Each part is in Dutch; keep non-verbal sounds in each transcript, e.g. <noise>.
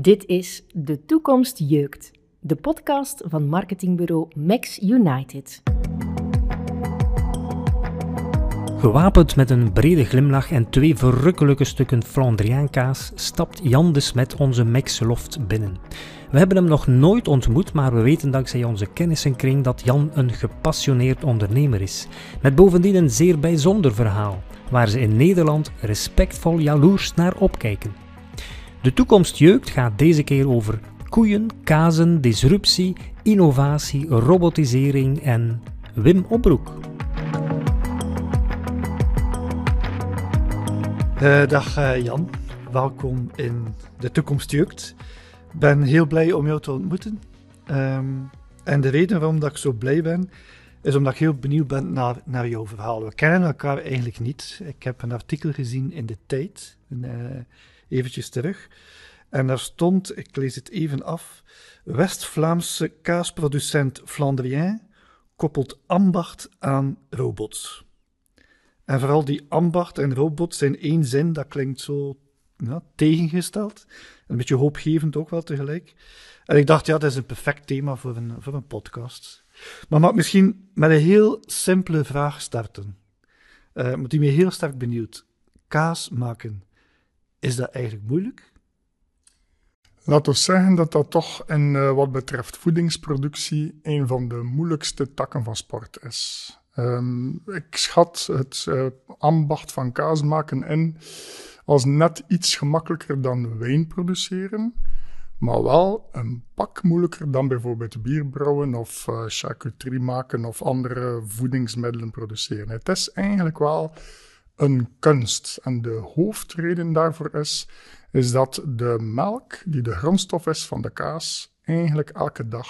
Dit is De Toekomst Jeukt, de podcast van marketingbureau Max United. Gewapend met een brede glimlach en twee verrukkelijke stukken Flandriaankaas stapt Jan de Smet onze Max Loft binnen. We hebben hem nog nooit ontmoet, maar we weten dankzij onze kennissenkring dat Jan een gepassioneerd ondernemer is. Met bovendien een zeer bijzonder verhaal, waar ze in Nederland respectvol jaloers naar opkijken. De toekomst jeukt gaat deze keer over koeien, kazen, disruptie, innovatie, robotisering en Wim Opbroek. Uh, dag uh, Jan, welkom in De Toekomst Jeukt. Ik ben heel blij om jou te ontmoeten. Um, en de reden waarom dat ik zo blij ben, is omdat ik heel benieuwd ben naar, naar jouw verhaal. We kennen elkaar eigenlijk niet. Ik heb een artikel gezien in De Tijd, uh, eventjes terug. En daar stond, ik lees het even af, West-Vlaamse kaasproducent Flandrien koppelt ambacht aan robots. En vooral die ambacht en robot zijn één zin, dat klinkt zo ja, tegengesteld. Een beetje hoopgevend ook wel tegelijk. En ik dacht, ja, dat is een perfect thema voor een, voor een podcast. Maar mag misschien met een heel simpele vraag starten. Uh, want die me heel sterk benieuwd. Kaas maken, is dat eigenlijk moeilijk? Laten we zeggen dat dat toch in uh, wat betreft voedingsproductie een van de moeilijkste takken van sport is. Um, ik schat het uh, ambacht van kaas maken in als net iets gemakkelijker dan wijn produceren, maar wel een pak moeilijker dan bijvoorbeeld bier brouwen of uh, charcuterie maken of andere voedingsmiddelen produceren. Het is eigenlijk wel een kunst en de hoofdreden daarvoor is, is dat de melk, die de grondstof is van de kaas, eigenlijk elke dag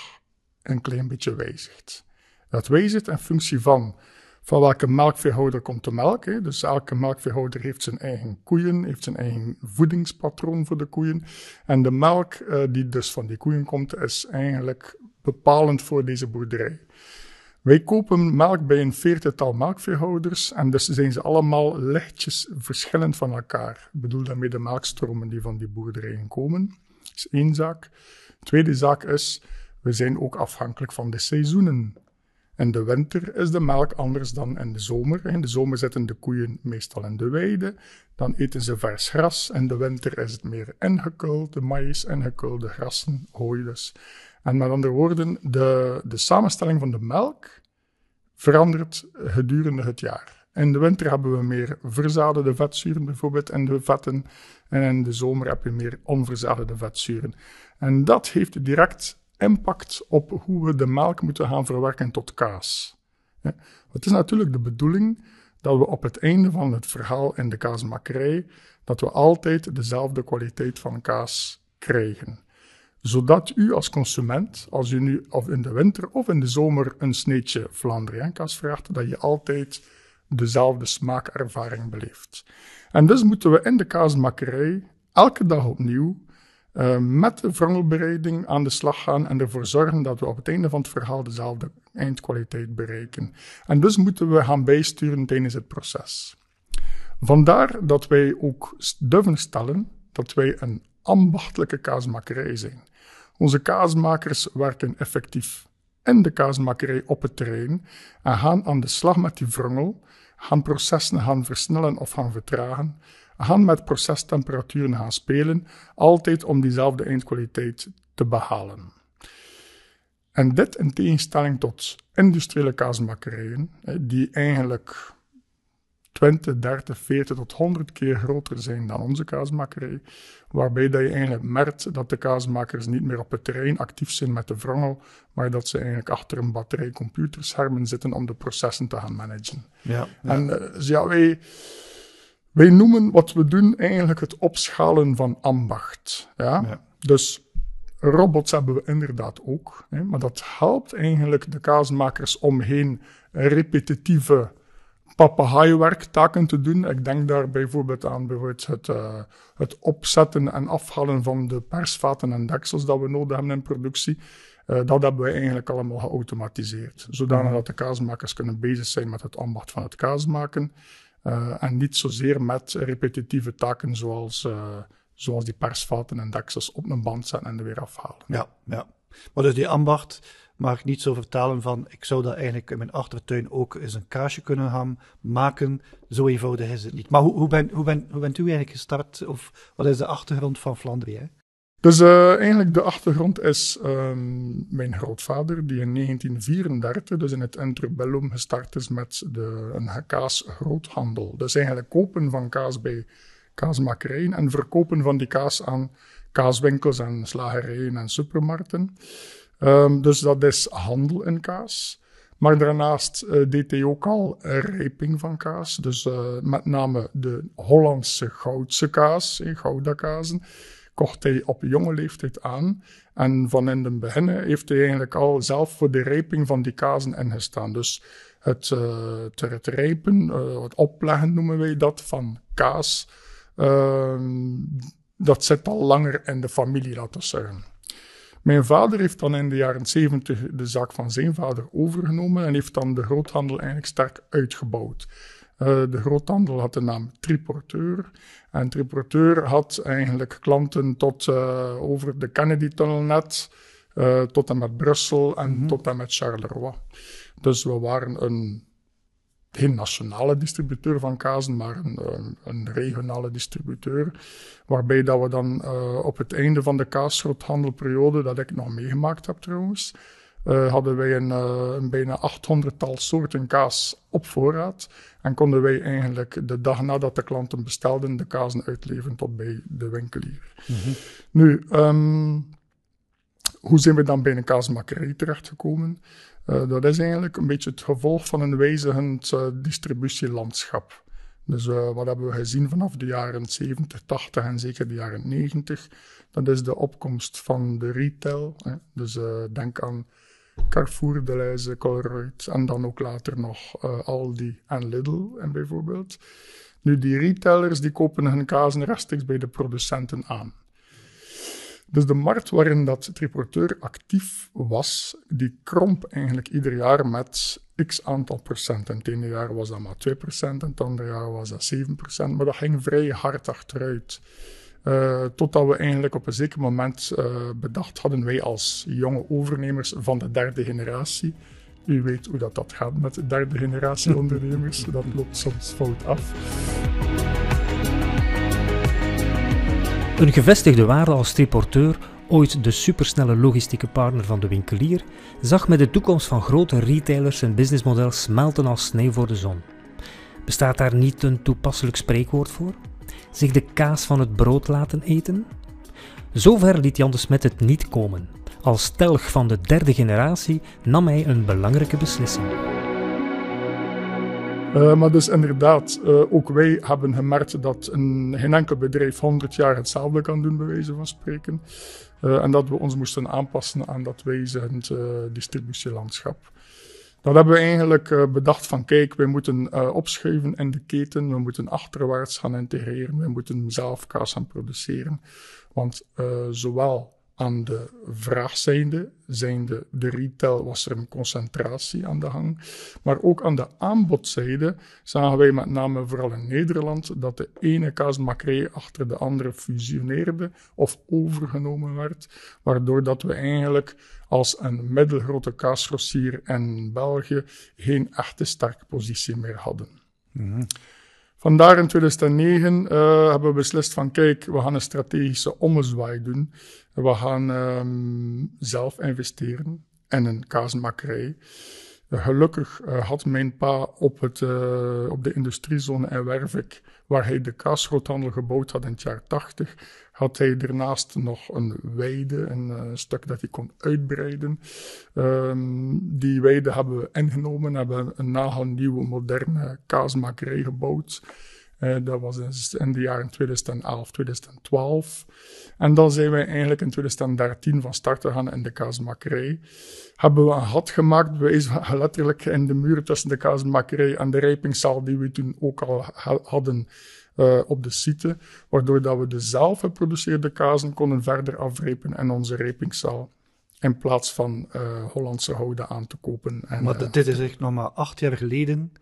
een klein beetje wijzigt. Dat wijzigt in functie van van welke melkveehouder komt de melk. Dus elke melkveehouder heeft zijn eigen koeien, heeft zijn eigen voedingspatroon voor de koeien. En de melk uh, die dus van die koeien komt, is eigenlijk bepalend voor deze boerderij. Wij kopen melk bij een veertigtal melkveehouders en dus zijn ze allemaal lichtjes verschillend van elkaar. Ik bedoel daarmee de melkstromen die van die boerderijen komen. Dat is één zaak. Tweede zaak is, we zijn ook afhankelijk van de seizoenen. In de winter is de melk anders dan in de zomer. In de zomer zitten de koeien meestal in de weide. Dan eten ze vers gras. In de winter is het meer ingekulde maïs, ingekulde grassen, hooi dus. En met andere woorden, de, de samenstelling van de melk verandert gedurende het jaar. In de winter hebben we meer verzadigde vetzuren, bijvoorbeeld in de vetten. En in de zomer heb je meer onverzadigde vetzuren. En dat heeft direct impact op hoe we de melk moeten gaan verwerken tot kaas. Het is natuurlijk de bedoeling dat we op het einde van het verhaal in de kaasmakerij, dat we altijd dezelfde kwaliteit van kaas krijgen. Zodat u als consument, als u nu of in de winter of in de zomer een sneetje Vlaanderiaankaas vraagt, dat je altijd dezelfde smaakervaring beleeft. En dus moeten we in de kaasmakerij elke dag opnieuw uh, met de vrangelbereiding aan de slag gaan en ervoor zorgen dat we op het einde van het verhaal dezelfde eindkwaliteit bereiken. En dus moeten we gaan bijsturen tijdens het proces. Vandaar dat wij ook durven stellen dat wij een ambachtelijke kaasmakerij zijn. Onze kaasmakers werken effectief in de kaasmakerij op het terrein en gaan aan de slag met die vrongel, gaan processen gaan versnellen of gaan vertragen, gaan met procestemperaturen gaan spelen, altijd om diezelfde eindkwaliteit te behalen. En dit in tegenstelling tot industriële kaasmakerijen, die eigenlijk 20, 30, 40 tot 100 keer groter zijn dan onze kaasmakerij, waarbij dat je eigenlijk merkt dat de kaasmakers niet meer op het terrein actief zijn met de vrongel, maar dat ze eigenlijk achter een batterij computerschermen zitten om de processen te gaan managen. Ja, ja. En uh, dus ja, wij, wij noemen wat we doen eigenlijk het opschalen van ambacht. Ja? ja. Dus robots hebben we inderdaad ook, hè, maar dat helpt eigenlijk de kaasmakers omheen repetitieve taken te doen. Ik denk daar bijvoorbeeld aan bijvoorbeeld het, uh, het opzetten en afhalen van de persvaten en deksels dat we nodig hebben in productie. Uh, dat hebben we eigenlijk allemaal geautomatiseerd. Zodanig mhm. dat de kaasmakers kunnen bezig zijn met het ambacht van het kaas maken. Uh, en niet zozeer met repetitieve taken zoals, zoals die persvaten en deksels op een band zetten en er weer afhalen. Ja, ja. Maar dus die ambacht mag ik niet zo vertalen van, ik zou dat eigenlijk in mijn achtertuin ook eens een kaasje kunnen gaan maken. Zo eenvoudig is het niet. Maar hoe, hoe, ben, hoe, ben, hoe bent u eigenlijk gestart? Of wat is de achtergrond van Flandrië? Dus uh, eigenlijk de achtergrond is um, mijn grootvader, die in 1934, dus in het interbellum, gestart is met de, een kaasgroothandel. Dus eigenlijk kopen van kaas bij kaasmakerijen en verkopen van die kaas aan kaaswinkels en slagerijen en supermarkten. Um, dus dat is handel in kaas. Maar daarnaast uh, deed hij ook al rijping van kaas. Dus uh, met name de Hollandse goudse kaas, eh, Gouda-kazen, kocht hij op jonge leeftijd aan. En van in het begin heeft hij eigenlijk al zelf voor de rijping van die kazen ingestaan. Dus het, uh, het rijpen, het opleggen noemen wij dat, van kaas, ehm, dat zit al langer in de familie, laten we zeggen. Mijn vader heeft dan in de jaren 70 de zaak van zijn vader overgenomen en heeft dan de groothandel eigenlijk sterk uitgebouwd. Uh, de groothandel had de naam Triporteur. En Triporteur had eigenlijk klanten tot uh, over de Kennedy-tunnel net, uh, tot en met Brussel en mm -hmm. tot en met Charleroi. Dus we waren een geen nationale distributeur van kazen, maar een, een, regionale distributeur. Waarbij dat we dan uh, op het einde van de kaasgroothandelperiode, dat ik nog meegemaakt heb trouwens, uh, hadden wij een, uh, een bijna 800-tal soorten kaas op voorraad. En konden wij eigenlijk de dag nadat de klanten bestelden, de kazen uitleveren tot bij de winkelier. Mm -hmm. Nu, um, hoe zijn we dan bij een kaasmakerij terechtgekomen? Uh, dat is eigenlijk een beetje het gevolg van een wijzigend uh, distributielandschap. Dus uh, wat hebben we gezien vanaf de jaren 70, 80 en zeker de jaren 90? Dat is de opkomst van de retail. Hè. Dus denk aan Carrefour, Deleuze, Colruyt en dan ook later nog Aldi en Lidl en bijvoorbeeld. Nu, die retailers die kopen hun kazen rechtstreeks bij de producenten aan. Dus de markt waarin dat triporteur actief was, die kromp eigenlijk ieder jaar met x aantal procent. En het ene jaar was dat maar 2 procent, en het andere jaar was dat 7 procent. Maar dat ging vrij hard achteruit. Uh, totdat we eigenlijk op een zeker moment uh, bedacht hadden, wij als jonge overnemers van de derde generatie. U weet hoe dat, dat gaat met de derde generatie <laughs> ondernemers, dat loopt soms fout af. Een gevestigde waarde als triporteur, ooit de supersnelle logistieke partner van de winkelier, zag met de toekomst van grote retailers zijn businessmodel smelten als sneeuw voor de zon. Bestaat daar niet een toepasselijk spreekwoord voor? Zich de kaas van het brood laten eten? Zover liet Jan de Smet het niet komen. Als telg van de derde generatie nam hij een belangrijke beslissing. Uh, maar dus inderdaad, uh, ook wij hebben gemerkt dat een, geen enkel bedrijf 100 jaar hetzelfde kan doen, bij wijze van spreken. Uh, en dat we ons moesten aanpassen aan dat wijzigend distributielandschap. Dat hebben we eigenlijk bedacht van, kijk, wij moeten opschuiven in de keten, we moeten achterwaarts gaan integreren, we moeten zelf kaas gaan produceren. Want zowel aan de vraagzijde, zijnde de retail, was er een concentratie aan de hang. Maar ook aan de aanbodzijde zagen wij met name vooral in Nederland dat de ene kaasmakerij achter de andere fusioneerde of overgenomen werd, waardoor dat we eigenlijk als een middelgrote kaasgrossier in België geen echte sterke positie meer hadden. Mm Vandaar in 2009 uh, hebben we beslist van kijk, we gaan een strategische ommezwaai doen. We gaan um, zelf investeren in een kaasmakerij. Gelukkig uh, had mijn pa op, het, uh, op de industriezone in Wervik, waar hij de kaasgroothandel gebouwd had in het jaar 80, had hij daarnaast nog een weide, een stuk dat hij kon uitbreiden. Um, die weide hebben we ingenomen, hebben een nagelnieuwe moderne kaasmakerij gebouwd. Uh, dat was in de jaren 2011, 2012. En dan zijn wij eigenlijk in 2013 van start gegaan in de kaasmakerij. Hebben we een gat gemaakt, letterlijk in de muur tussen de kaasmakerij en de rijpingszaal die we toen ook al hadden uh, op de site. Waardoor dat we de zelf geproduceerde kazen konden verder afrepen in onze rijpingszaal. In plaats van uh, Hollandse houden aan te kopen. En, maar dit is echt nog maar acht jaar geleden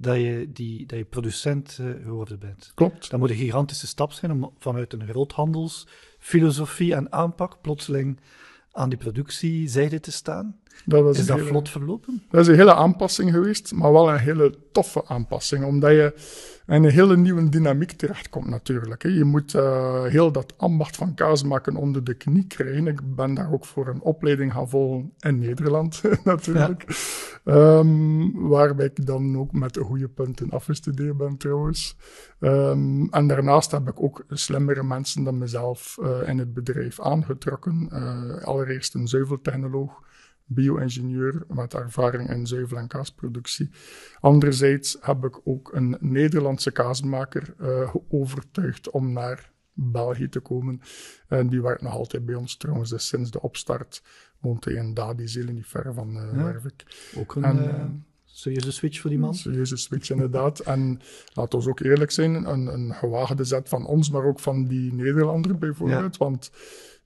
dat je, die, dat je producent uh, geworden bent. Klopt. Dat moet een gigantische stap zijn om vanuit een groothandelsfilosofie en aanpak plotseling aan die productiezijde te staan. Dat is dat vlot verlopen? Dat is een hele aanpassing geweest, maar wel een hele toffe aanpassing, omdat je in een hele nieuwe dynamiek terechtkomt natuurlijk. Je moet uh, heel dat ambacht van kaas maken onder de knie krijgen. Ik ben daar ook voor een opleiding gaan volgen in Nederland <laughs> natuurlijk. Ja. Um, waarbij ik dan ook met goede punten afgestudeerd ben trouwens. Um, en daarnaast heb ik ook slimmere mensen dan mezelf uh, in het bedrijf aangetrokken. Uh, allereerst een zuiveltechnoloog bio-ingenieur met ervaring in zuivel- en kaasproductie. Anderzijds heb ik ook een Nederlandse kaasmaker uh, overtuigd om naar België te komen. En die werkt nog altijd bij ons trouwens, dus sinds de opstart woont hij in Dadizeel, niet ver van uh, ja. Wervik. Ook een... En, uh, serieuze switch voor die man? serieuze switch, inderdaad. En laten we ook eerlijk zijn, een, een gewaagde zet van ons, maar ook van die Nederlander bijvoorbeeld. Ja. Want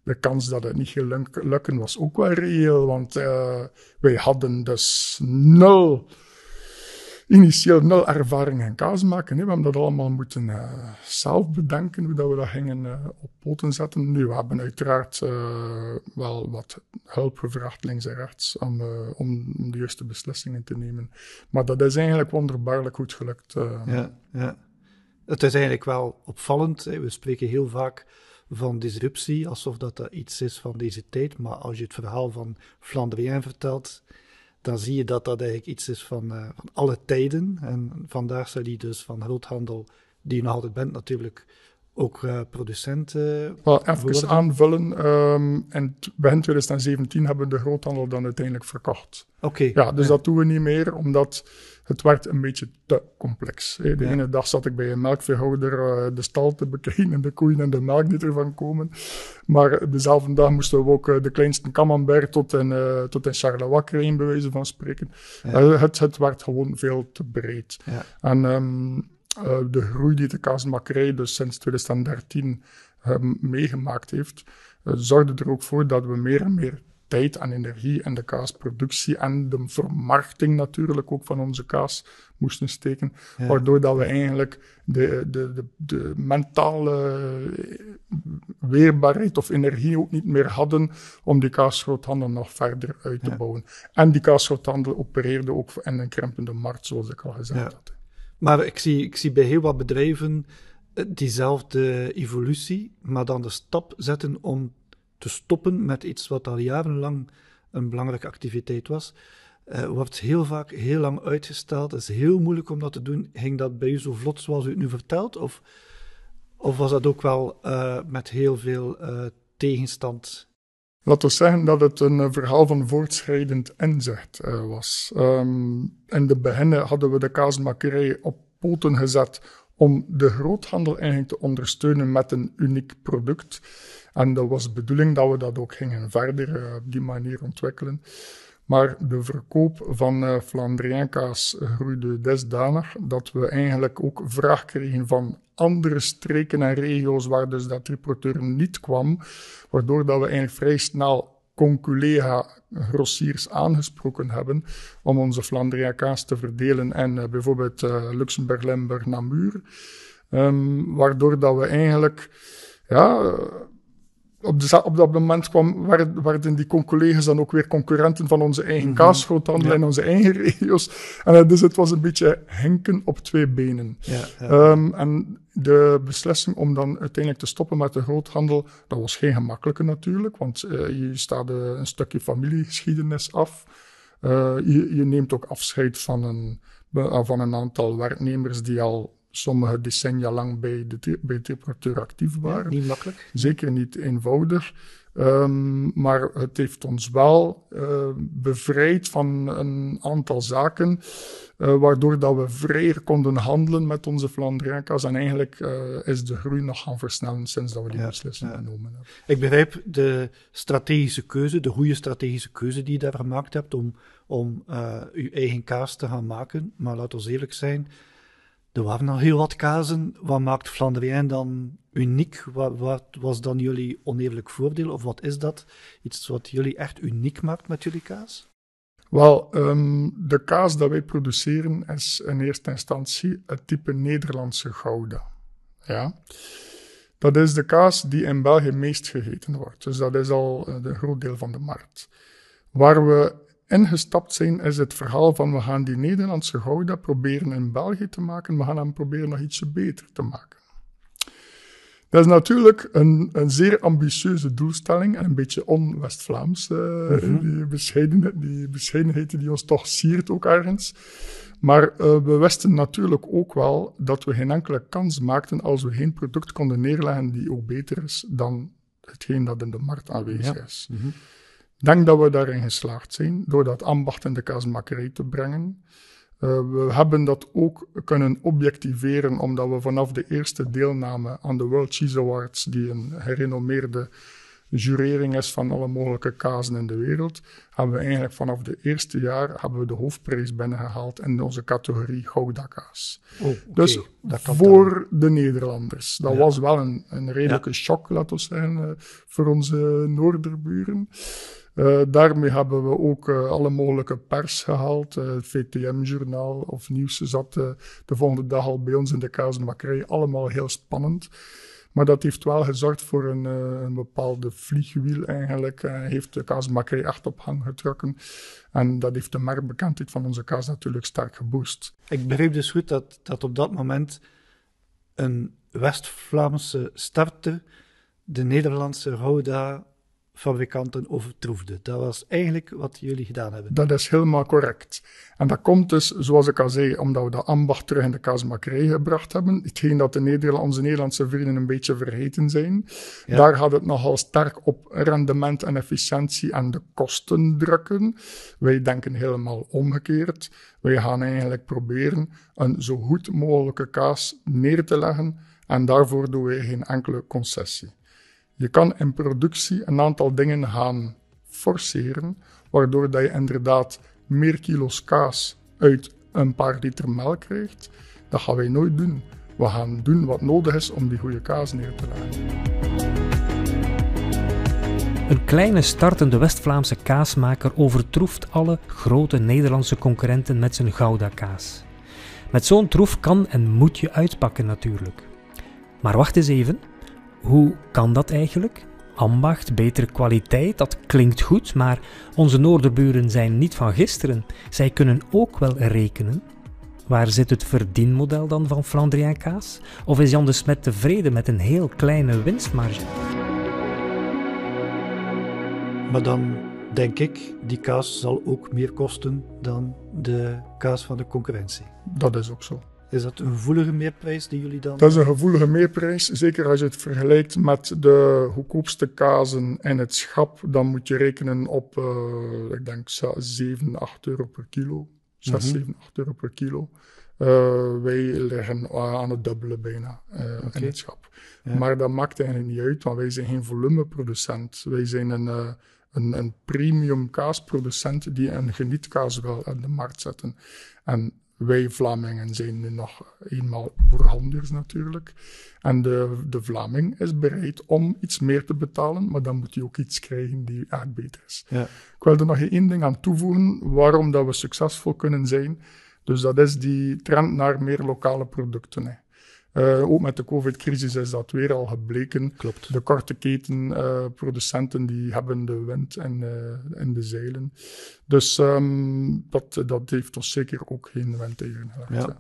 de kans dat het niet ging lukken was ook wel reëel, want uh, wij hadden dus nul, initieel nul ervaring in kaas maken. Hè. We hebben dat allemaal moeten uh, zelf bedenken, hoe dat we dat gingen uh, op poten zetten. Nu, we hebben uiteraard wel wat hulp gevraagd links en rechts om, de juiste beslissingen te nemen. Maar dat is eigenlijk wonderbaarlijk goed gelukt. Ja, ja. Het is eigenlijk wel opvallend. We spreken heel vaak van disruptie, alsof dat, dat iets is van deze tijd. Maar als je het verhaal van Flandrien vertelt, dan zie je dat dat eigenlijk iets is van, uh, van alle tijden. En vandaar zou die dus van groothandel, die je nog altijd bent natuurlijk, ook uh, producent uh, Wel, even aanvullen. Um, in begin 2017 hebben we de groothandel dan uiteindelijk verkocht. Oké. Ja, dus dat doen we niet meer, omdat het werd een beetje te complex. De ene dag zat ik bij een melkveehouder uh, de stal te bekijken en de koeien en de melk die ervan komen. Maar dezelfde dag moesten we ook uh, de kleinste camembert tot in, uh, tot in Charleroi krijgen, bij wijze van spreken. het, het werd gewoon veel te breed. En um, de groei die de kaasmakkerij dus sinds 2013 um, meegemaakt heeft, zorgde er ook voor dat we meer en meer tijd en energie in de kaasproductie en de vermarkting natuurlijk ook van onze kaas moesten steken. Waardoor dat we eigenlijk de, de, de, de, mentale weerbaarheid of energie ook niet meer hadden om die kaasgroothandel nog verder uit te bouwen. En die kaasgroothandel opereerde ook in een krimpende markt, zoals ik al gezegd ja. had. Maar ik zie, ik zie bij heel wat bedrijven eh, diezelfde evolutie, maar dan de stap zetten om te stoppen met iets wat al jarenlang een belangrijke activiteit was. Uh, wordt heel vaak heel lang uitgesteld. Het is heel moeilijk om dat te doen. Ging dat bij u zo vlot zoals u het nu vertelt? Of, of was dat ook wel uh, met heel veel uh, tegenstand? Laten we zeggen dat het een verhaal van voortschrijdend inzicht was. Um, in de beginnen hadden we de kaasmakerij op poten gezet om de groothandel eigenlijk te ondersteunen met een uniek product. En dat was de bedoeling dat we dat ook gingen verder uh, op die manier ontwikkelen. Maar de verkoop van uh, groeide desdanig dat we eigenlijk ook vraag kregen van andere streken en regio's waar dus dat reporteur niet kwam, waardoor dat we eigenlijk vrij snel conculega grossiers aangesproken hebben om onze Flandrienkaas te verdelen en uh, bijvoorbeeld uh, Luxemburg, Limburg, Namur. Um, waardoor dat we eigenlijk ja, op, de, op dat moment kwam, werden, die collega's dan ook weer concurrenten van onze eigen mm kaasgroothandel in onze eigen <laughs> regio's. En uh, dus het was een beetje henken op twee benen. Ja, ja. Um, en de beslissing om dan uiteindelijk te stoppen met de groothandel, dat was geen gemakkelijke natuurlijk, want uh, je staat uh, een stukje familiegeschiedenis af. Je, je, neemt ook afscheid van een, van een aantal werknemers die al sommige decennia lang bij, de, bij reporteur actief waren. niet makkelijk. Zeker niet eenvoudig. Um, maar het heeft ons wel uh, bevrijd van een aantal zaken, uh, waardoor dat we vrijer konden handelen met onze Flandriakas. En eigenlijk uh, is de groei nog gaan versnellen sinds dat we die ja, beslissing ja. genomen hebben. Ik begrijp de strategische keuze, de goede strategische keuze die je daar gemaakt hebt om, om uw eigen kaas te gaan maken. Maar laat ons eerlijk zijn, er waren al heel wat kazen. Wat maakt Flandrien dan uniek? Wat, wat, was dan jullie oneerlijk voordeel? Of wat is dat? Iets wat jullie echt uniek maakt met jullie kaas? Wel, ehm, de kaas dat wij produceren is in eerste instantie het type Nederlandse Gouda. Ja. Dat is de kaas die in België meest gegeten wordt. Dus dat is al een eh, groot deel van de markt. Waar we ingestapt zijn, is het verhaal van we gaan die Nederlandse Gouda proberen in België te maken. We gaan hem proberen nog ietsje beter te maken. Dat is natuurlijk een, een zeer ambitieuze doelstelling en een beetje on-West-Vlaams. Uh, die, bescheidenheid, die bescheidenheid die ons toch siert ook ergens. Maar uh, we wisten natuurlijk ook wel dat we geen enkele kans maakten als we geen product konden neerleggen die ook beter is dan hetgeen dat in de markt aanwezig is. Mm -hmm. Denk dat we daarin geslaagd zijn door dat ambacht in de kaasmakerij te brengen. Uh, we hebben dat ook kunnen objectiveren omdat we vanaf de eerste deelname aan de World Cheese Awards, die een gerenommeerde jurering is van alle mogelijke kazen in de wereld, hebben we eigenlijk vanaf de eerste jaar hebben we de hoofdprijs binnengehaald in onze categorie Gouda-kaas. Oh, okay. Dus voor de Nederlanders. Dat ja. was wel een, een redelijke ja. shock, laten we zeggen, uh, voor onze Noorderburen. Uh, daarmee hebben we ook uh, alle mogelijke pers gehaald. Uh, het VTM-journaal of nieuws zat de volgende dag al bij ons in de kaasmakkerij. Allemaal heel spannend. Maar dat heeft wel gezorgd voor een, een bepaalde vliegwiel eigenlijk. heeft de kaasmakkerij echt op hang getrokken. En dat heeft de merkbekendheid van onze kaas natuurlijk sterk geboost. Ik begreep dus goed dat, dat op dat moment een West-Vlaamse starter de Nederlandse Roda fabrikanten overtroefde. Dat was eigenlijk wat jullie gedaan hebben. Dat is helemaal correct. En dat komt dus, zoals ik al zei, omdat we de ambacht terug in de kaasmakerij gebracht hebben. Hetgeen dat de Nederland, onze Nederlandse vrienden een beetje vergeten zijn. Ja. Daar gaat het nogal sterk op rendement en efficiëntie en de kosten drukken. Wij denken helemaal omgekeerd. Wij gaan eigenlijk proberen een zo goed mogelijke kaas neer te leggen. En daarvoor doen wij geen enkele concessie. Je kan in productie een aantal dingen gaan forceren, waardoor dat je inderdaad meer kilo's kaas uit een paar liter melk krijgt. Dat gaan wij nooit doen. We gaan doen wat nodig is om die goede kaas neer te leggen. Een kleine startende West-Vlaamse kaasmaker overtroeft alle grote Nederlandse concurrenten met zijn Gouda-kaas. Met zo'n troef kan en moet je uitpakken natuurlijk. Maar wacht eens even, hoe kan dat eigenlijk? Ambacht, betere kwaliteit, dat klinkt goed, maar onze noorderburen zijn niet van gisteren. Zij kunnen ook wel rekenen. Waar zit het verdienmodel dan van Flandrien kaas? Of is Jan de Smet tevreden met een heel kleine winstmarge? Maar dan denk ik, die kaas zal ook meer kosten dan de kaas van de concurrentie. Dat is ook zo. Is dat een gevoelige meerprijs die jullie dan... Dat is een gevoelige meerprijs. Zeker als je het vergelijkt met de goedkoopste kazen in het schap. Dan moet je rekenen op, uh, ik denk, 7, 8 euro per kilo. 6, mm -hmm. 7, 8 euro per kilo. Uh, wij liggen aan het dubbele bijna uh, okay. in het schap. Ja. Maar dat maakt eigenlijk niet uit, want wij zijn geen volumeproducent. Wij zijn een, uh, een, een premium kaasproducent die een genietkaas wil aan de markt zetten. En wij Vlamingen zijn nu nog eenmaal boerhandels natuurlijk. En de, de Vlaming is bereid om iets meer te betalen, maar dan moet hij ook iets krijgen die echt beter is. Ja. Ik wil er nog één ding aan toevoegen waarom dat we succesvol kunnen zijn. Dus dat is die trend naar meer lokale producten. Hè. Uh, ook met de COVID-crisis is dat weer al gebleken. Klopt. De korte ketenproducenten uh, die hebben de wind in, uh, in de zeilen. Dus um, dat, dat heeft ons zeker ook geen wind tegengelegd. Ja.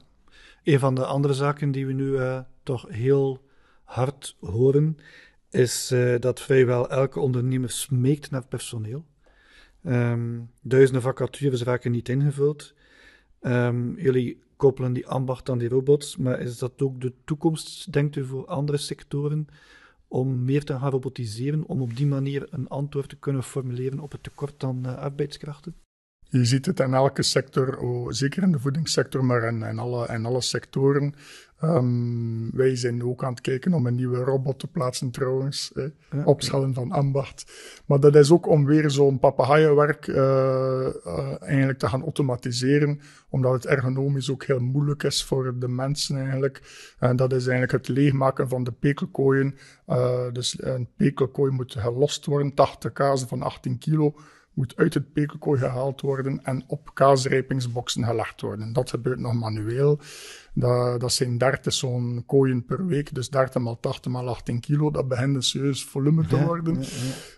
Een van de andere zaken die we nu toch heel hard horen, is dat vrijwel elke ondernemer smeekt naar personeel. Um, duizenden vacatures raken niet ingevuld. Um, jullie koppelen die ambacht aan die robots, maar is dat ook de toekomst, denkt u, voor andere sectoren om meer te gaan robotiseren, om op die manier een antwoord te kunnen formuleren op het tekort aan uh, arbeidskrachten? Je ziet het in elke sector, oh, zeker in de voedingssector, maar in, in, alle, in alle sectoren. Um, wij zijn ook aan het kijken om een nieuwe robot te plaatsen trouwens. Eh, ja, opschalen van ambacht. Maar dat is ook om weer zo'n papegaaienwerk uh, uh, eigenlijk te gaan automatiseren. Omdat het ergonomisch ook heel moeilijk is voor de mensen eigenlijk. En dat is eigenlijk het leegmaken van de pekelkooien. dus een pekelkooi moet gelost worden, 80 kazen van 18 kilo moet uit het pekelkooi gehaald worden en op kaasrijpingsboxen gelegd worden. Dat gebeurt nog manueel. Dat, dat zijn 30 zo'n kooien per week, dus 30 mal 80 mal 18 kilo. Dat begint een serieus volume te worden.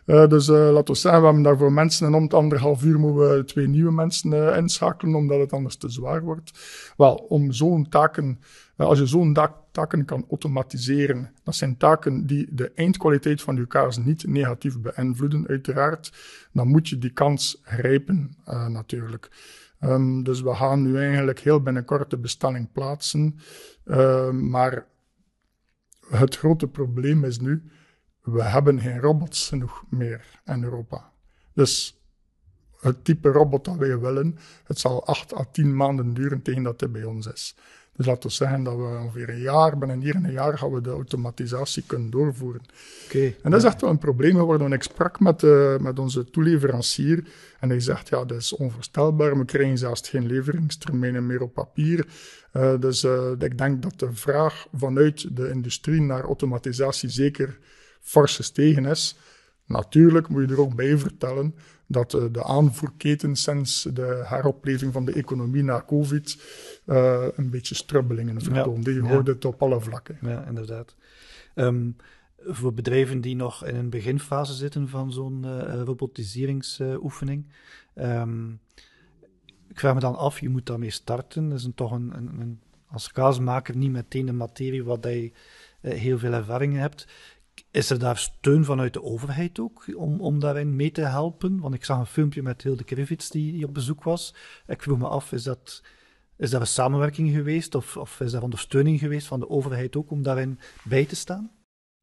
Uh, dus uh, laten we zeggen, we hebben daarvoor mensen en om het anderhalf uur moeten we twee nieuwe mensen uh, inschakelen, omdat het anders te zwaar wordt. Wel, om zo'n taken, als je zo'n taken kan automatiseren, dat zijn taken die de eindkwaliteit van je kaas niet negatief beïnvloeden, uiteraard, dan moet je die kans grijpen, natuurlijk. Um, dus we gaan nu eigenlijk heel binnenkort de bestelling plaatsen. Uh, maar het grote probleem is nu, we hebben geen robots genoeg meer in Europa. Dus het type robot dat wij willen, het zal 8 à 10 maanden duren tegen dat het bij ons is. Dus laten we zeggen dat we ongeveer een jaar, binnen hier en een jaar gaan we de automatisatie kunnen doorvoeren. Okay, en dat is echt wel een probleem geworden. Want ik sprak met, uh, met onze toeleverancier en hij zegt, ja, dat is onvoorstelbaar. We krijgen zelfs geen leveringstermijnen meer op papier. Uh, dus uh, ik denk dat de vraag vanuit de industrie naar automatisatie zeker fors gestegen is. Natuurlijk moet je er ook bij vertellen dat uh, de aanvoerketen sinds de heropleving van de economie na COVID uh, een beetje strubbelingen vertoonde. Ja, je hoort het op alle vlakken. Ja, inderdaad. Um, voor bedrijven die nog in een beginfase zitten van zo'n uh, robotiseringsoefening. Um, ik vraag me dan af, je moet daarmee starten. Dat is een, toch een, een, een, als kaasmaker niet meteen een materie waar je heel veel ervaring hebt. Is er daar steun vanuit de overheid ook om, om daarin mee te helpen? Want ik zag een filmpje met Hilde Krivits die, die op bezoek was. Ik vroeg me af, is dat, is dat een samenwerking geweest of, of is dat ondersteuning geweest van de overheid ook om daarin bij te staan?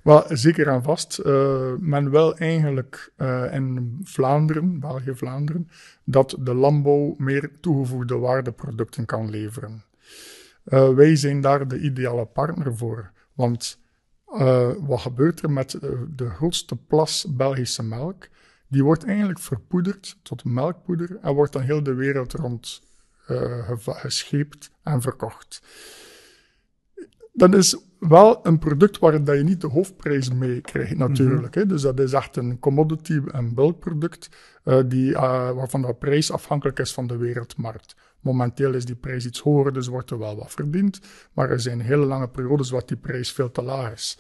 Wel, zeker aan vast. Uh, men wil eigenlijk uh, in Vlaanderen, België-Vlaanderen, dat de landbouw meer toegevoegde waardeproducten kan leveren. Uh, wij zijn daar de ideale partner voor. Want uh, wat gebeurt er met de, de grootste plas Belgische melk? Die wordt eigenlijk verpoederd tot melkpoeder en wordt dan heel de wereld rond uh, en verkocht. Dat is wel een product waar dat je niet de hoofdprijs mee krijgt, natuurlijk. Mm -hmm. Dus dat is echt een commodity, een bulkproduct, uh, die, uh, waarvan de prijs afhankelijk is van de wereldmarkt. Momenteel is die prijs iets hoger, dus wordt er wel wat verdiend. Maar er zijn hele lange periodes waar die prijs veel te laag is.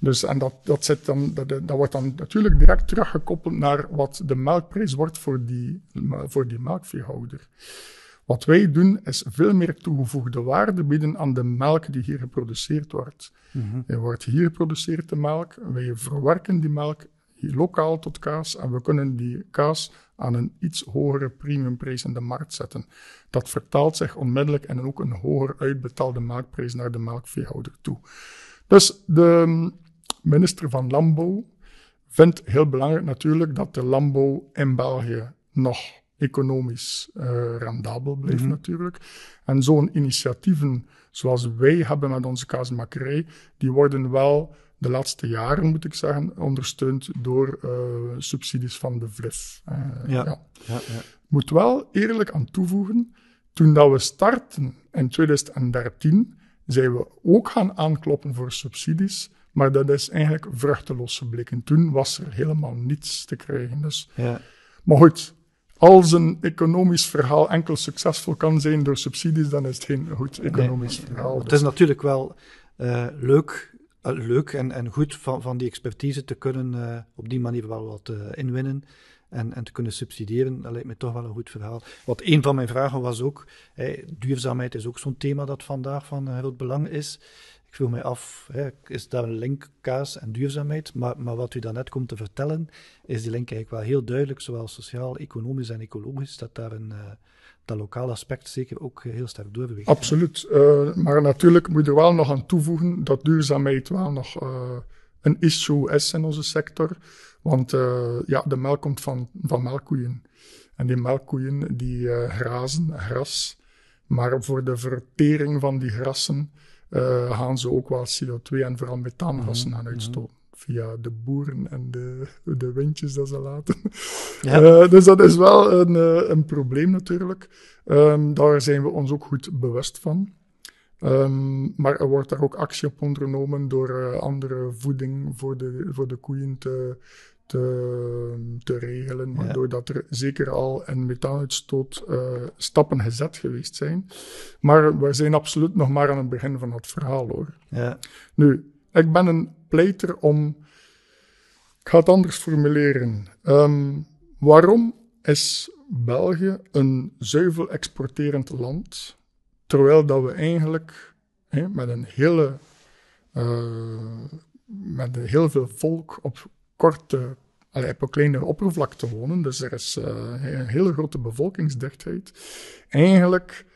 Dus, en dat, dat, zit dan, dat, dat wordt dan natuurlijk direct teruggekoppeld naar wat de melkprijs wordt voor die, voor die melkveehouder. Wat wij doen, is veel meer toegevoegde waarde bieden aan de melk die hier geproduceerd wordt. Mm -hmm. Er wordt hier geproduceerd de melk, wij verwerken die melk lokaal tot kaas en we kunnen die kaas aan een iets hogere premiumprijs in de markt zetten. Dat vertaalt zich onmiddellijk en ook een hoger uitbetaalde melkprijs naar de melkveehouder toe. Dus de minister van Landbouw vindt heel belangrijk natuurlijk dat de landbouw in België nog economisch uh, rendabel blijft mm -hmm. natuurlijk. En zo'n initiatieven zoals wij hebben met onze kaasmakerij, die worden wel de laatste jaren, moet ik zeggen, ondersteund door uh, subsidies van de VLIF. Uh, ja. Ja. Ja, ja. Moet wel eerlijk aan toevoegen, toen dat we starten in 2013, zijn we ook gaan aankloppen voor subsidies, maar dat is eigenlijk vruchteloos gebleken. Toen was er helemaal niets te krijgen. Dus. Ja. Maar goed, als een economisch verhaal enkel succesvol kan zijn door subsidies, dan is het geen goed economisch nee, verhaal. Het is natuurlijk wel uh, leuk uh, leuk en, en goed van, van die expertise te kunnen uh, op die manier wel wat inwinnen en, en te kunnen subsidiëren. Dat lijkt me toch wel een goed verhaal. Wat een van mijn vragen was ook, hey, duurzaamheid is ook zo'n thema dat vandaag van groot belang is. Vroeg mij af, hè, is daar een link, kaas en duurzaamheid? Maar, maar wat u daarnet komt te vertellen, is die link eigenlijk wel heel duidelijk, zowel sociaal, economisch en ecologisch, dat daar een dat lokale aspect zeker ook heel sterk doorbeweegt. Absoluut. Uh, maar natuurlijk moet je er wel nog aan toevoegen dat duurzaamheid wel nog een issue is in onze sector. Want ja, de melk komt van, van melkkoeien. En die melkkoeien die grazen gras. Maar voor de vertering van die grassen gaan ze ook wel CO2 en vooral methaangassen mm -hmm. gaan uitstoten via de boeren en de, de windjes dat ze laten. Ja. Uh, dus dat is wel een, uh, een probleem natuurlijk. Um, daar zijn we ons ook goed bewust van. Um, maar er wordt daar ook actie op ondernomen door uh, andere voeding voor de, voor de koeien te, te, te regelen, waardoor dat er zeker al een methaanuitstoot uh, stappen gezet geweest zijn. Maar we zijn absoluut nog maar aan het begin van het verhaal hoor. Ja. Nu, ik ben een pleiter om. Ik ga het anders formuleren. Um, waarom is België een zuivel exporterend land, terwijl dat we eigenlijk met een hele. Uh, met heel veel volk op korte, op een kleine oppervlakte wonen, dus er is uh, een hele grote bevolkingsdichtheid. Eigenlijk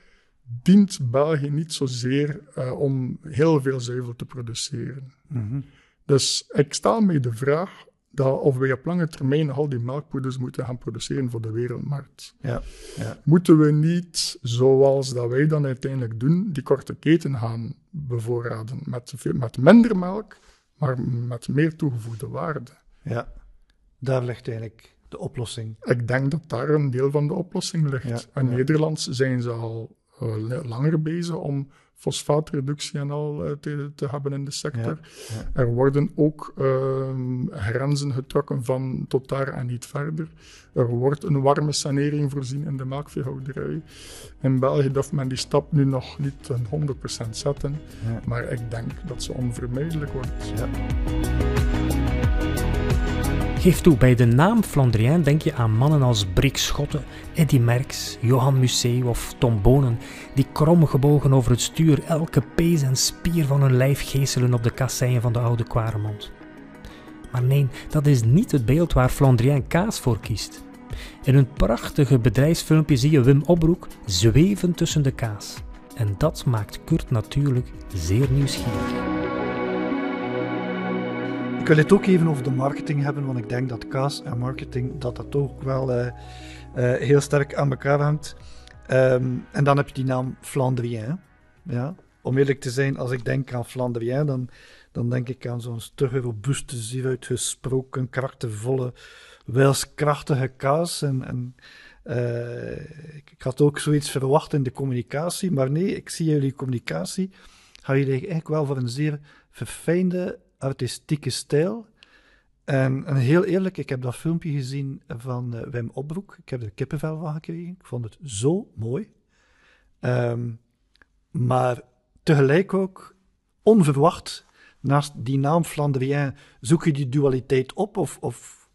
dient België niet zozeer uh, om heel veel zuivel te produceren. Mm -hmm. Dus ik stel me de vraag dat of wij op lange termijn al die melkpoeders moeten gaan produceren voor de wereldmarkt. Ja, ja. Moeten we niet, zoals dat wij dan uiteindelijk doen, die korte keten gaan bevoorraden met, met minder melk, maar met meer toegevoegde waarde? Ja, daar ligt eigenlijk de oplossing. Ik denk dat daar een deel van de oplossing ligt. Ja, In ja. Nederland zijn ze al uh, langer bezig om fosfaatreductie en al uh, te, te, hebben in de sector. Ja, Er worden ook uh, grenzen getrokken van tot daar en niet verder. Er wordt een warme sanering voorzien in de melkveehouderij. In België durft men die stap nu nog niet 100% zetten, maar ik denk dat ze onvermijdelijk wordt. Geef toe, bij de naam Flandrien denk je aan mannen als Brik Schotten, Eddy Merckx, Johan Museeuw of Tom Bonen, die krom gebogen over het stuur elke pees en spier van hun lijf geeselen op de kasseien van de oude Kwaremond. Maar nee, dat is niet het beeld waar Flandrien kaas voor kiest. In een prachtige bedrijfsfilmpje zie je Wim Opbroek zweven tussen de kaas. En dat maakt Kurt natuurlijk zeer nieuwsgierig. Ik wil het ook even over de marketing hebben, want ik denk dat kaas en marketing dat dat ook wel uh, uh, heel sterk aan elkaar hangt. Um, en dan heb je die naam Flandrien. Ja? Om eerlijk te zijn, als ik denk aan Flandrien, dan, dan denk ik aan zo'n stugge, robuuste, zeer uitgesproken, krachtenvolle, wilskrachtige kaas. En, en uh, ik had ook zoiets verwacht in de communicatie, maar nee, ik zie jullie communicatie. Gaan jullie eigenlijk wel voor een zeer verfijnde artistieke stijl. En, en, heel eerlijk, ik heb dat filmpje gezien van uh, Wim Opbroek. Ik heb er kippenvel van gekregen. Ik vond het zo mooi. Um, maar tegelijk ook onverwacht, naast die naam Flandrien, zoek je die dualiteit op? Of, of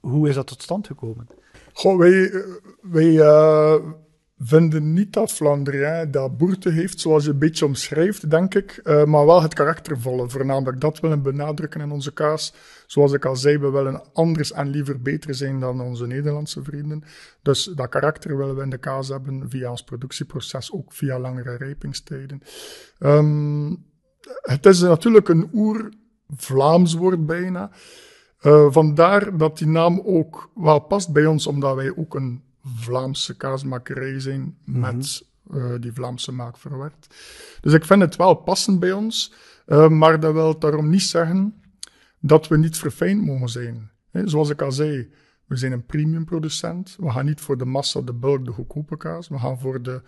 hoe is dat tot stand gekomen? Goh, wij, wij uh, vinden niet dat Flandrien dat boerte heeft, zoals je een beetje omschrijft, denk ik. Uh, maar wel het karaktervolle, voornamelijk. Dat willen benadrukken in onze kaas. Zoals ik al zei, we willen anders en liever beter zijn dan onze Nederlandse vrienden. Dus dat karakter willen we in de kaas hebben via ons productieproces, ook via langere rijpingstijden. Um, het is natuurlijk een oer-Vlaams woord bijna. Uh, vandaar dat die naam ook wel past bij ons, omdat wij ook een Vlaamse kaasmakerij zijn met mm -hmm. uh, die Vlaamse maak verwerkt. Dus ik vind het wel passend bij ons, uh, maar dat wil daarom niet zeggen dat we niet verfijnd mogen zijn. He, zoals ik al zei, we zijn een premium producent. We gaan niet voor de massa, de bulk, de goedkope kaas. We gaan voor de,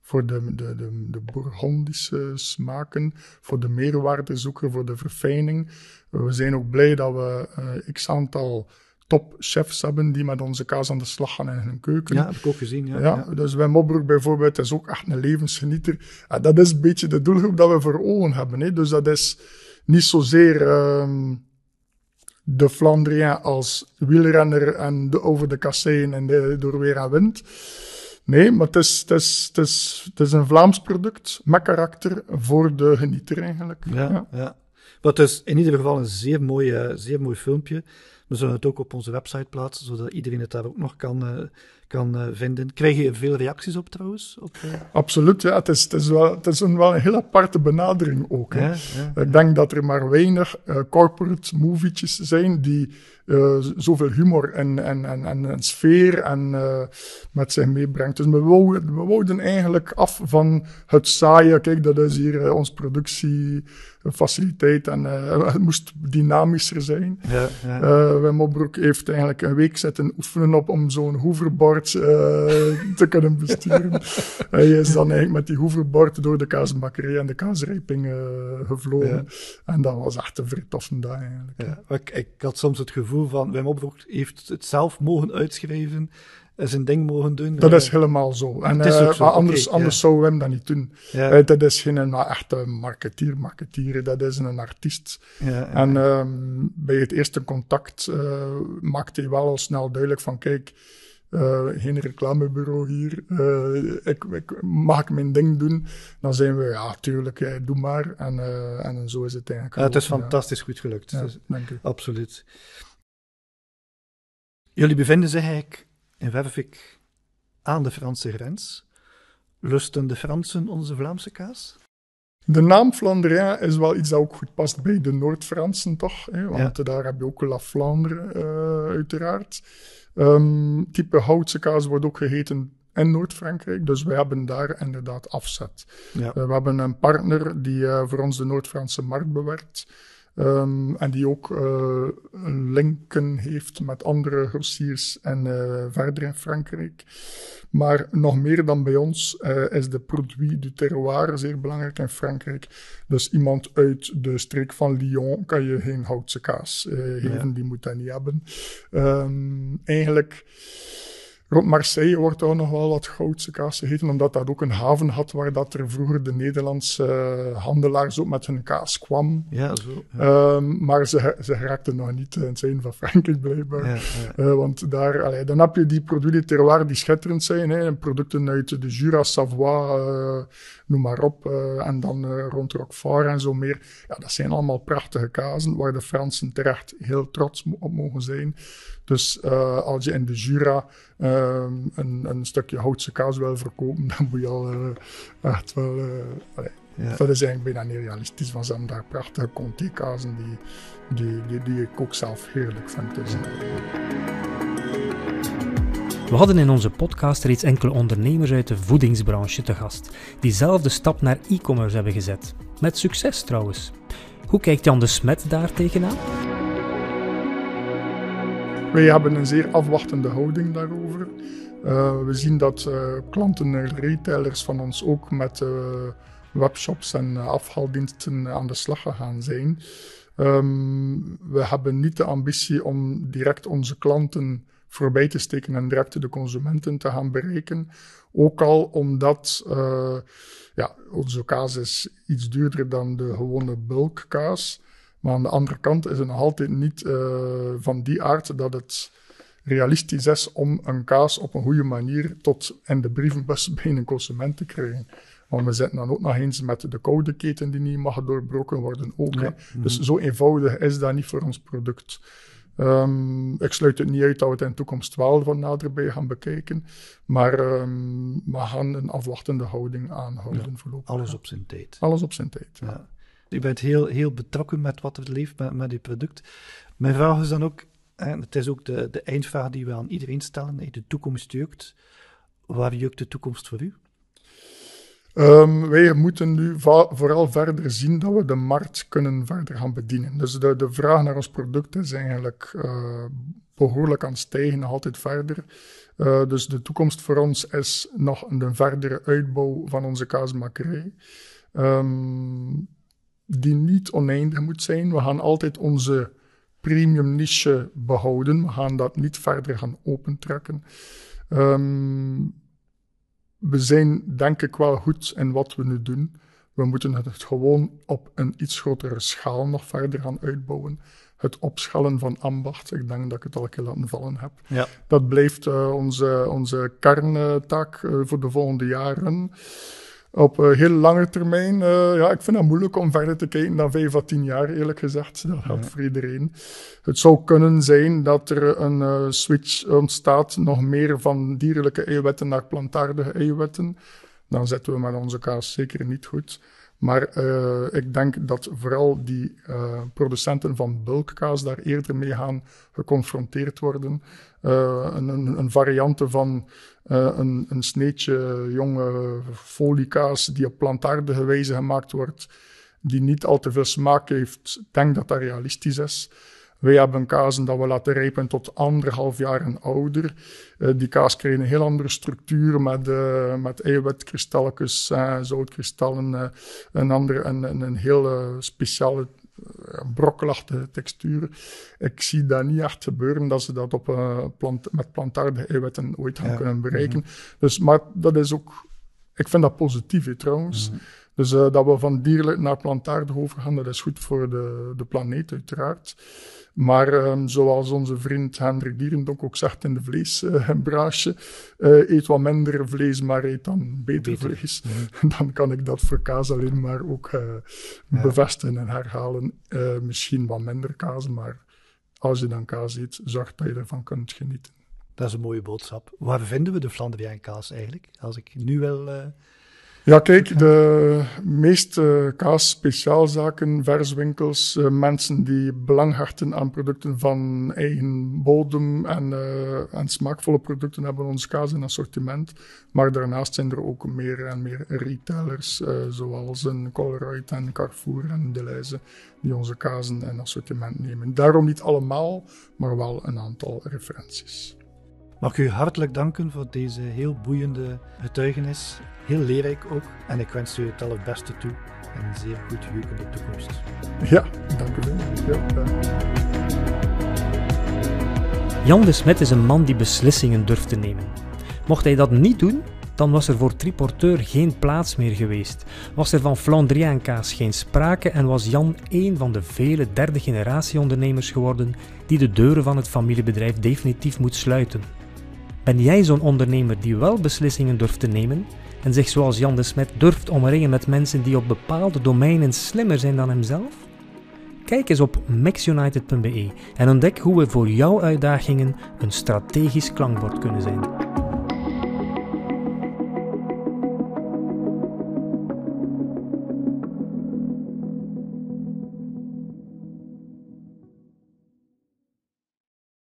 voor de, de, de, de Bourgondische smaken, voor de meerwaarde zoeken, voor de verfijning. We zijn ook blij dat we uh, x aantal topchefs hebben die met onze kaas aan de slag gaan in hun keuken. Ja, heb ik ook gezien. Ja, ja, ja. Dus Wim Opbroek bijvoorbeeld is ook echt een levensgenieter. En dat is een beetje de doelgroep dat we voor ogen hebben. Hè. Dus dat is niet zozeer um, de Flandrien als wielrenner en de, over de kasseien en de, door weer en wind. Nee, maar het is, het, is, het, is, het is een Vlaams product met karakter voor de genieter eigenlijk. Ja, ja. ja. Maar het is in ieder geval een zeer mooi, zeer mooi filmpje. We zullen het ook op onze website plaatsen, zodat iedereen het daar ook nog kan, uh, kan uh, vinden. Krijg je veel reacties op trouwens? Op, uh... Absoluut, ja. Het is, het is, wel, het is een, wel een heel aparte benadering ook. Hè. Ja, ja, Ik denk dat er maar weinig corporate movietjes zijn die zoveel humor en, en, en, en, en sfeer en, met zich meebrengt. Dus we wouden, we wouden eigenlijk af van het saaie. Kijk, dat is hier ons productie faciliteit en het moest dynamischer zijn. Ja, ja. Wim Opbroek heeft eigenlijk een week zitten oefenen op om zo'n hoverboard te kunnen besturen. <laughs> Hij is dan eigenlijk met die hoverboard door de kaasbakkerij en de kaasrijping gevlogen. En dat was echt een vrij toffe dag eigenlijk. Ja, ik, ik, had soms het gevoel van, Wim Opbroek heeft het zelf mogen uitschrijven zijn ding mogen doen. Dat is helemaal zo. En, uh, zo. anders, anders zou Wim dat niet doen. Uh, dat is geen nou, echte marketeer, marketeer, dat is een artiest. Ja, en um, bij het eerste contact uh, maakte hij wel al snel duidelijk van, kijk, geen reclamebureau hier, ik, ik, mag ik mijn ding doen? Dan zijn we, ja, tuurlijk, doe maar. En, en zo is het eigenlijk. het is fantastisch goed gelukt. Dus, dank u. Absoluut. Jullie bevinden zich eigenlijk in Wervik aan de Franse grens. Lusten de Fransen onze Vlaamse kaas? De naam Flandrien is wel iets dat ook goed past bij de Noord-Fransen, toch? Hè? Want daar heb je ook La Flandre, uh, uiteraard. Um, type houtse kaas wordt ook geheten in Noord-Frankrijk. Dus we hebben daar inderdaad afzet. Ja. Uh, we hebben een partner die uh, voor ons de Noord-Franse markt bewerkt. Um, en die ook uh, linken heeft met andere grossiers en uh, verder in Frankrijk. Maar nog meer dan bij ons uh, is de produit du terroir zeer belangrijk in Frankrijk. Dus iemand uit de streek van Lyon kan je geen houtse kaas geven, ja. die moet dat niet hebben. Um, eigenlijk Rond Marseille wordt ook nog wel wat goudse kaas gegeten, omdat dat ook een haven had waar dat er vroeger de Nederlandse uh, handelaars ook met hun kaas kwam. Ja, zo. Ja. Um, maar ze, ze raakten nog niet in het zijn van Frankrijk blijkbaar. Ja, ja. Uh, want daar, allee, dan heb je die producten terroir die schitterend zijn. Hè, producten uit de Jura, Savoie, uh, noem maar op. en dan rond Roquefort en zo meer. Ja, dat zijn allemaal prachtige kazen waar de Fransen terecht heel trots op mogen zijn. Dus uh, als je in de Jura uh, een, een, stukje houtse kaas wil verkopen, <laughs> dan moet je al uh, echt wel. Ja. Dat is eigenlijk bijna niet realistisch, want ze hebben daar prachtige Conti-kazen die, die, die, die, ik ook zelf heerlijk vind. Dus, we hadden in onze podcast reeds enkele ondernemers uit de voedingsbranche te gast, die zelf de stap naar e-commerce hebben gezet. Met succes trouwens. Hoe kijkt Jan de Smet daar tegenaan? Wij hebben een zeer afwachtende houding daarover. Uh, we zien dat uh, klanten en retailers van ons ook met uh, webshops en afhaaldiensten aan de slag gegaan zijn. Um, we hebben niet de ambitie om direct onze klanten voorbij te steken en direct de consumenten te gaan bereiken. Ook al omdat ja, onze kaas is iets duurder dan de gewone bulkkaas. Maar aan de andere kant is het nog altijd niet uh, van die aard dat het realistisch is om een kaas op een goede manier tot in de brievenbus <laughs> bij een consument te krijgen. Want we zitten dan ook nog eens met de koude keten die niet mag doorbroken worden ook. Ja. Dus zo eenvoudig is dat niet voor ons product. Um, ik sluit het niet uit dat we het in de toekomst wel van naderbij gaan bekijken. Maar um, we gaan een afwachtende houding aanhouden ja. voorlopig. Alles op zijn tijd. Alles op zijn tijd, ja. U bent heel, heel betrokken met wat er leeft met, met uw product. Mijn vraag is dan ook, en het is ook de, de eindvraag die we aan iedereen stellen, de toekomst jeukt. Waar jeukt de toekomst voor u? Um, wij moeten nu vooral verder zien dat we de markt kunnen verder gaan bedienen. Dus de, de vraag naar ons product is eigenlijk uh, behoorlijk aan het stijgen, nog altijd verder. Uh, dus de toekomst voor ons is nog een verdere uitbouw van onze kaasmakerij. Um, die niet oneindig moet zijn. We gaan altijd onze premium niche behouden. We gaan dat niet verder gaan opentrekken. Um, we zijn denk ik wel goed in wat we nu doen. We moeten het gewoon op een iets grotere schaal nog verder gaan uitbouwen. Het opschalen van ambacht, ik denk dat ik het al een keer laten vallen heb. Ja. Dat blijft uh, onze, onze kerntaak uh, voor de volgende jaren op uh, heel lange termijn, uh, ja, ik vind het moeilijk om verder te kijken dan 5 à 10 jaar, eerlijk gezegd. <laughs> Dat geldt ja. voor iedereen. Het zou kunnen zijn dat er een uh, switch ontstaat, nog meer van dierlijke eiwitten naar plantaardige eiwitten. Dan zetten we met onze kaas zeker niet goed. Maar uh, ik denk dat vooral die uh, producenten van bulkkaas daar eerder mee gaan geconfronteerd worden. Uh, een, een, een variante van een, een sneetje jonge foliekaas die op plantaardige wijze gemaakt wordt. die niet al te veel smaak heeft. Denk dat dat realistisch is. Wij hebben kazen dat we laten rijpen tot anderhalf jaar en ouder. Uh, die kaas krijgt een heel andere structuur met, uh, met eiwitkristalletjes, uh, zoutkristallen, een, andere, een, een, een heel speciale brokkelachtige textuur. Ik zie dat niet echt gebeuren dat ze dat op, plant, met plantaardige eiwitten ooit gaan kunnen bereiken. Mhm. Dus, maar dat is ook, ik vind dat positief trouwens. Mhm. Dus dat we van dierlijk naar plantaardig overgaan, dat is goed voor de, de planeet uiteraard. Maar um, zoals onze vriend Hendrik Dierendonk ook zegt in de vleesbranche, <laughs> uh, eet wat minder vlees, maar eet dan beter, vlees. Mhm. <laughs> dan kan ik dat voor kaas alleen maar ook ja. bevestigen en herhalen. Misschien wat minder kaas, maar als je dan kaas eet, zorg dat je ervan kunt genieten. Dat is een mooie boodschap. Waar vinden we de Flandriaan kaas eigenlijk? Als ik nu wel ja, kijk, de meeste kaas, speciaalzaken, verswinkels, uh, mensen die belang hechten aan producten van eigen bodem en, uh, en smaakvolle producten hebben ons kaas in assortiment. Maar daarnaast zijn er ook meer en meer retailers, zoals een Colruyt en Carrefour en Deleuze, die onze kazen in assortiment nemen. Daarom niet allemaal, maar wel een aantal referenties. Mag ik u hartelijk danken voor deze heel boeiende getuigenis. Heel leerrijk ook. En ik wens u het allerbeste toe. En een zeer goed juk in de toekomst. Ja, dank u wel. Ja, Jan de Smet is een man die beslissingen durft te nemen. Mocht hij dat niet doen, dan was er voor Triporteur geen plaats meer geweest. Was er van Flandriaankaas geen sprake en was Jan een van de vele derde generatie ondernemers geworden die de deuren van het familiebedrijf definitief moet sluiten. Ben jij zo'n ondernemer die wel beslissingen durft te nemen en zich zoals Jan de Smet durft omringen met mensen die op bepaalde domeinen slimmer zijn dan hemzelf? Kijk eens op maxunited.be en ontdek hoe we voor jouw uitdagingen een strategisch klankbord kunnen zijn.